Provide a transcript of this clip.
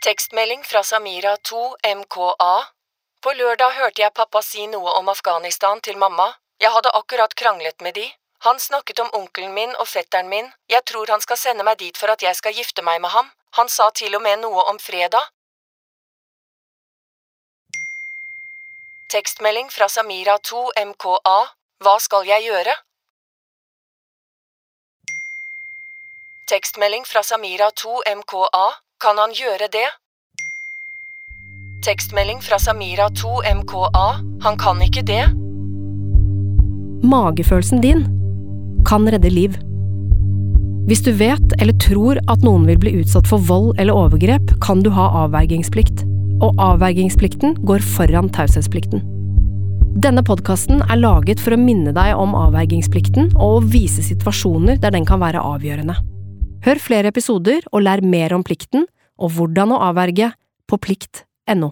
Tekstmelding fra Samira 2 MKA. På lørdag hørte jeg pappa si noe om Afghanistan til mamma. Jeg hadde akkurat kranglet med de. Han snakket om onkelen min og fetteren min. Jeg tror han skal sende meg dit for at jeg skal gifte meg med ham. Han sa til og med noe om fredag. Tekstmelding fra Samira 2 MKA. Hva skal jeg gjøre? Tekstmelding fra Samira 2 MKA. Kan han gjøre det? Tekstmelding fra Samira 2 MKA. Han kan ikke det. Magefølelsen din kan redde liv. Hvis du vet eller tror at noen vil bli utsatt for vold eller overgrep, kan du ha avvergingsplikt. Og avvergingsplikten går foran taushetsplikten. Denne podkasten er laget for å minne deg om avvergingsplikten og å vise situasjoner der den kan være avgjørende. Hør flere episoder og lær mer om plikten og hvordan å avverge på plikt.no.